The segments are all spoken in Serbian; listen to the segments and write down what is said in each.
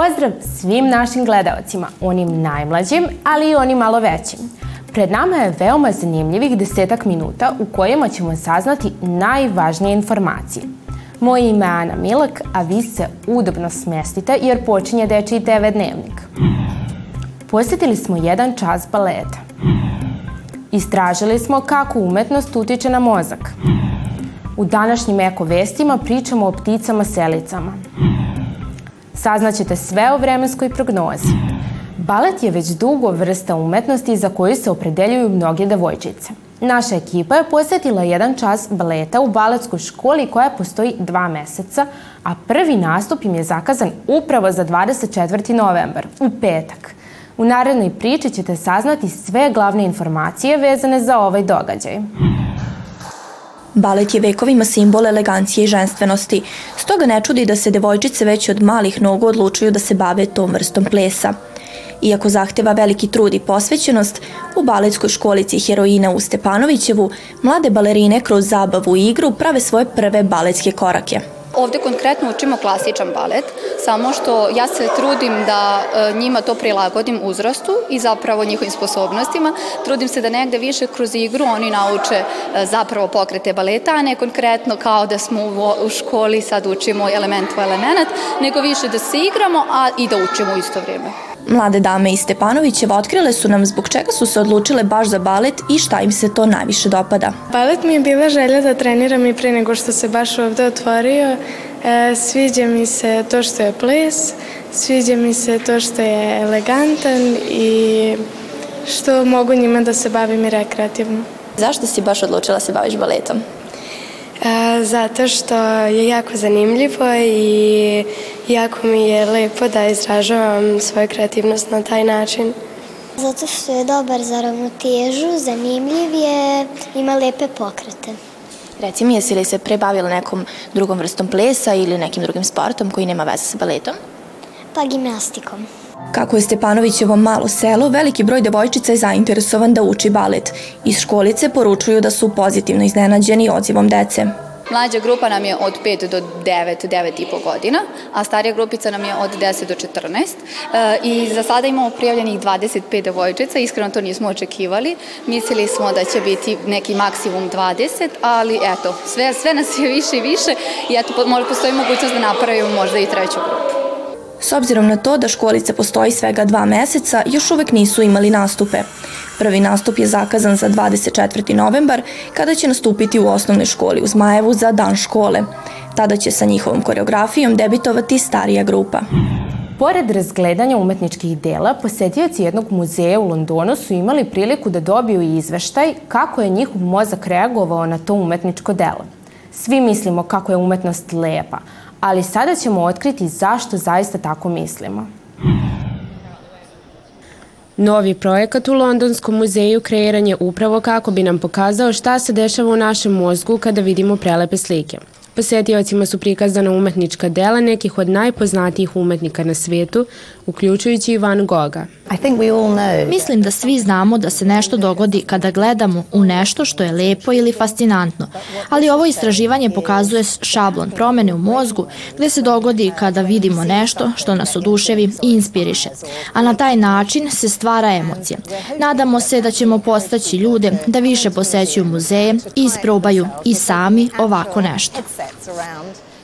Pozdrav svim našim gledalcima, onim najmlađim, ali i onim malo većim. Pred nama je veoma zanimljivih desetak minuta u kojima ćemo saznati najvažnije informacije. Moje ime je Ana Milak, a vi se udobno smestite jer počinje Dečiji TV dnevnik. Posjetili smo jedan čas baleta. Istražili smo kako umetnost utiče na mozak. U današnjim eko vestima pričamo o pticama selicama. Saznaćete sve o vremenskoj prognozi. Balet je već dugo vrsta umetnosti za koju se opredeljuju mnoge devojčice. Naša ekipa je posjetila jedan čas baleta u baletskoj školi koja postoji dva meseca, a prvi nastup im je zakazan upravo za 24. novembar, u petak. U narednoj priči ćete saznati sve glavne informacije vezane za ovaj događaj. Balet je vekovima simbol elegancije i ženstvenosti, stoga ne čudi da se devojčice već od malih nogu odlučuju da se bave tom vrstom plesa. Iako zahteva veliki trud i posvećenost, u baletskoj školici heroina u Stepanovićevu mlade balerine kroz zabavu i igru prave svoje prve baletske korake. Ovde konkretno učimo klasičan balet, samo što ja se trudim da e, njima to prilagodim uzrastu i zapravo njihovim sposobnostima. Trudim se da negde više kroz igru oni nauče e, zapravo pokrete baleta, a ne konkretno kao da smo u školi sad učimo element po element, nego više da se igramo, a i da učimo u isto vrijeme. Mlade dame iz Stepanovićeva otkrile su nam zbog čega su se odlučile baš za balet i šta im se to najviše dopada. Balet mi je bila želja da treniram i pre nego što se baš ovde otvorio. E, sviđa mi se to što je ples, sviđa mi se to što je elegantan i što mogu njima da se bavim i rekreativno. Zašto si baš odlučila da se baviš baletom? E, zato što je jako zanimljivo i jako mi je lepo da izražavam svoju kreativnost na taj način. Zato što je dobar za ravnotežu, zanimljiv je, ima lepe pokrete. Reci mi, jesi li se prebavila nekom drugom vrstom plesa ili nekim drugim sportom koji nema veze sa baletom? Pa gimnastikom. Kako je Stepanovićevo malo selo, veliki broj devojčica je zainteresovan da uči balet. Iz školice poručuju da su pozitivno iznenađeni odzivom dece. Mlađa grupa nam je od 5 do 9, 9 i po godina, a starija grupica nam je od 10 do 14. E, I za sada imamo prijavljenih 25 devojčica, iskreno to nismo očekivali. Mislili smo da će biti neki maksimum 20, ali eto, sve, sve nas je više i više i eto, postoji mogućnost da napravimo možda i treću grupu. S obzirom na to da školica postoji svega dva meseca, još uvek nisu imali nastupe. Prvi nastup je zakazan za 24. novembar, kada će nastupiti u osnovnoj školi u Zmajevu za dan škole. Tada će sa njihovom koreografijom debitovati starija grupa. Pored razgledanja umetničkih dela, posetioci jednog muzeja u Londonu su imali priliku da dobiju izveštaj kako je njihov mozak reagovao na to umetničko delo. Svi mislimo kako je umetnost lepa, ali sada ćemo otkriti zašto zaista tako mislimo. Novi projekat u Londonskom muzeju kreiran je upravo kako bi nam pokazao šta se dešava u našem mozgu kada vidimo prelepe slike. Posetiocima su prikazana umetnička dela nekih od najpoznatijih umetnika na svetu, uključujući i Van Gogha. Mislim da svi znamo da se nešto dogodi kada gledamo u nešto što je lepo ili fascinantno, ali ovo istraživanje pokazuje šablon promene u mozgu gde se dogodi kada vidimo nešto što nas oduševi i inspiriše, a na taj način se stvara emocija. Nadamo se da ćemo postaći ljude da više posećuju muzeje i isprobaju i sami ovako nešto.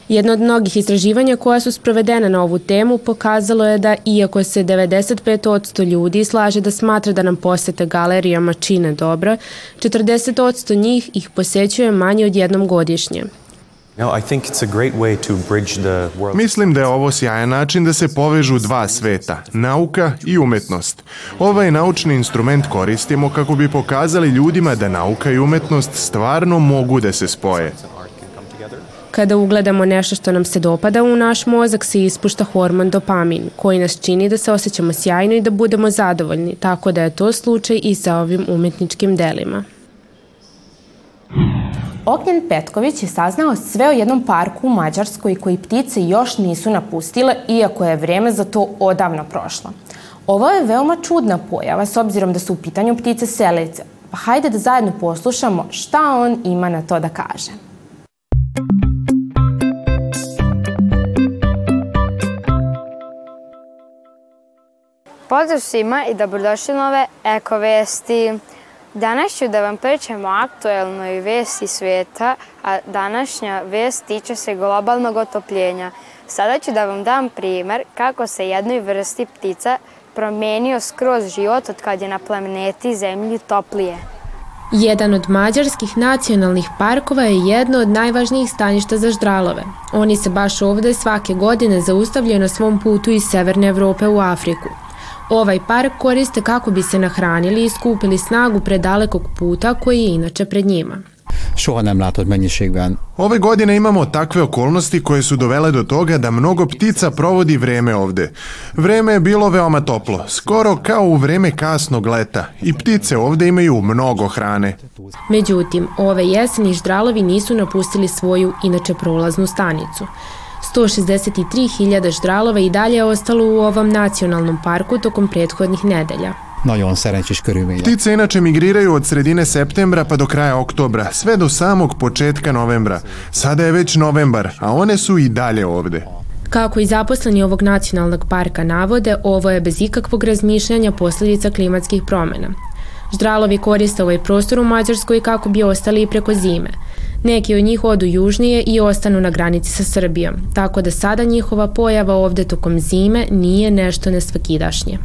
Jedno od mnogih istraživanja koja su sprovedene na ovu temu pokazalo je da iako se 95% ljudi slaže da smatra da nam posete galerijama čine dobro, 40% njih ih posećuje manje od jednom godišnje. Mislim da je ovo sjajan način da se povežu dva sveta, nauka i umetnost. Ovaj naučni instrument koristimo kako bi pokazali ljudima da nauka i umetnost stvarno mogu da se spoje. Kada ugledamo nešto što nam se dopada u naš mozak se ispušta hormon dopamin, koji nas čini da se osjećamo sjajno i da budemo zadovoljni, tako da je to slučaj i sa ovim umetničkim delima. Ognjen Petković je saznao sve o jednom parku u Mađarskoj koji ptice još nisu napustile, iako je vreme za to odavno prošlo. Ovo je veoma čudna pojava s obzirom da su u pitanju ptice selice, pa hajde da zajedno poslušamo šta on ima na to da kaže. Pozdrav svima i dobrodošli u nove Eko Vesti. Danas ću da vam pričam o aktuelnoj vesti sveta, a današnja vest tiče se globalnog otopljenja. Sada ću da vam dam primer kako se jednoj vrsti ptica promenio skroz život od kad je na planeti Zemlji toplije. Jedan od mađarskih nacionalnih parkova je jedno od najvažnijih staništa za ždralove. Oni se baš ovde svake godine zaustavljaju na svom putu iz Severne Evrope u Afriku. Ovaj park koriste kako bi se nahranili i skupili snagu predalekog puta koji je inače pred njima. soha nem látott mennyiségben. Ove godine imamo takve okolnosti koje su dovele do toga da mnogo ptica provodi vreme ovde. Vreme je bilo veoma toplo, skoro kao u vreme kasnog leta i ptice ovde imaju mnogo hrane. Međutim, ove jeseni ždralovi nisu napustili svoju inače prolaznu stanicu. 163.000 ždralova i dalje je ostalo u ovom nacionalnom parku tokom prethodnih nedelja. Nagyon szerencsés körülmények. Ptice inače migriraju od sredine septembra pa do kraja oktobra, sve do samog početka novembra. Sada je već novembar, a one su i dalje ovde. Kako i zaposleni ovog nacionalnog parka navode, ovo je bez ikakvog razmišljanja posledica klimatskih promena. Ždralovi koriste ovaj prostor u Mađarskoj kako bi ostali i preko zime. Neki od njih odu južnije i ostanu na granici sa Srbijom, tako da sada njihova pojava ovde tokom zime nije nešto nesvakidašnje.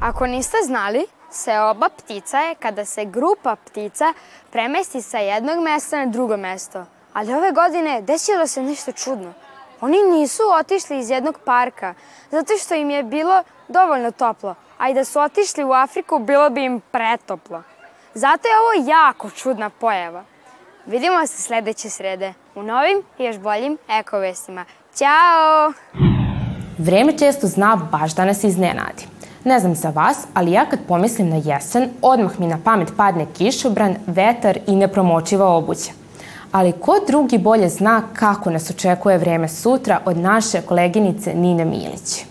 Ako niste znali, seoba ptica je kada se grupa ptica premesti sa jednog mesta na drugo mesto. Ali ove godine desilo se nešto čudno. Oni nisu otišli iz jednog parka, zato što im je bilo dovoljno toplo, a i da su otišli u Afriku bilo bi im pretoplo. Zato je ovo jako čudna pojava. Vidimo se sledeće srede u novim i još boljim ekovestima. Ćao! Vreme često zna baš da nas iznenadi. Ne znam za vas, ali ja kad pomislim na jesen, odmah mi na pamet padne kišobran, vetar i nepromočiva obuća. Ali ko drugi bolje zna kako nas očekuje vreme sutra od naše koleginice Nine Milić?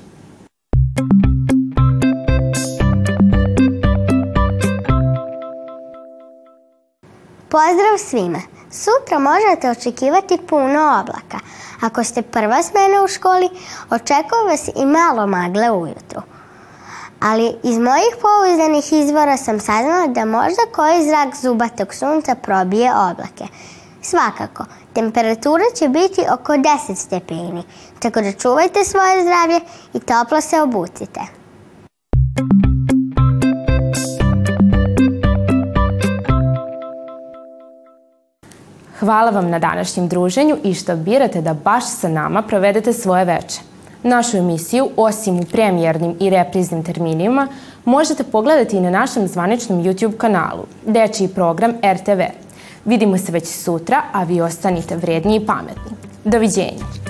Pozdrav svima! Sutra možete očekivati puno oblaka. Ako ste prva smena u školi, očekuje vas i malo magle ujutru. Ali iz mojih pouzdanih izvora sam saznala da možda koji zrak zubatog sunca probije oblake. Svakako, temperatura će biti oko 10 stepeni, tako da čuvajte svoje zdravlje i toplo se obucite. Hvala vam na današnjem druženju i što birate da baš sa nama provedete svoje veče. Našu emisiju, osim u premijernim i repriznim terminima, možete pogledati i na našem zvaničnom YouTube kanalu, dečiji program RTV. Vidimo se već sutra, a vi ostanite vredni i pametni. Doviđenja!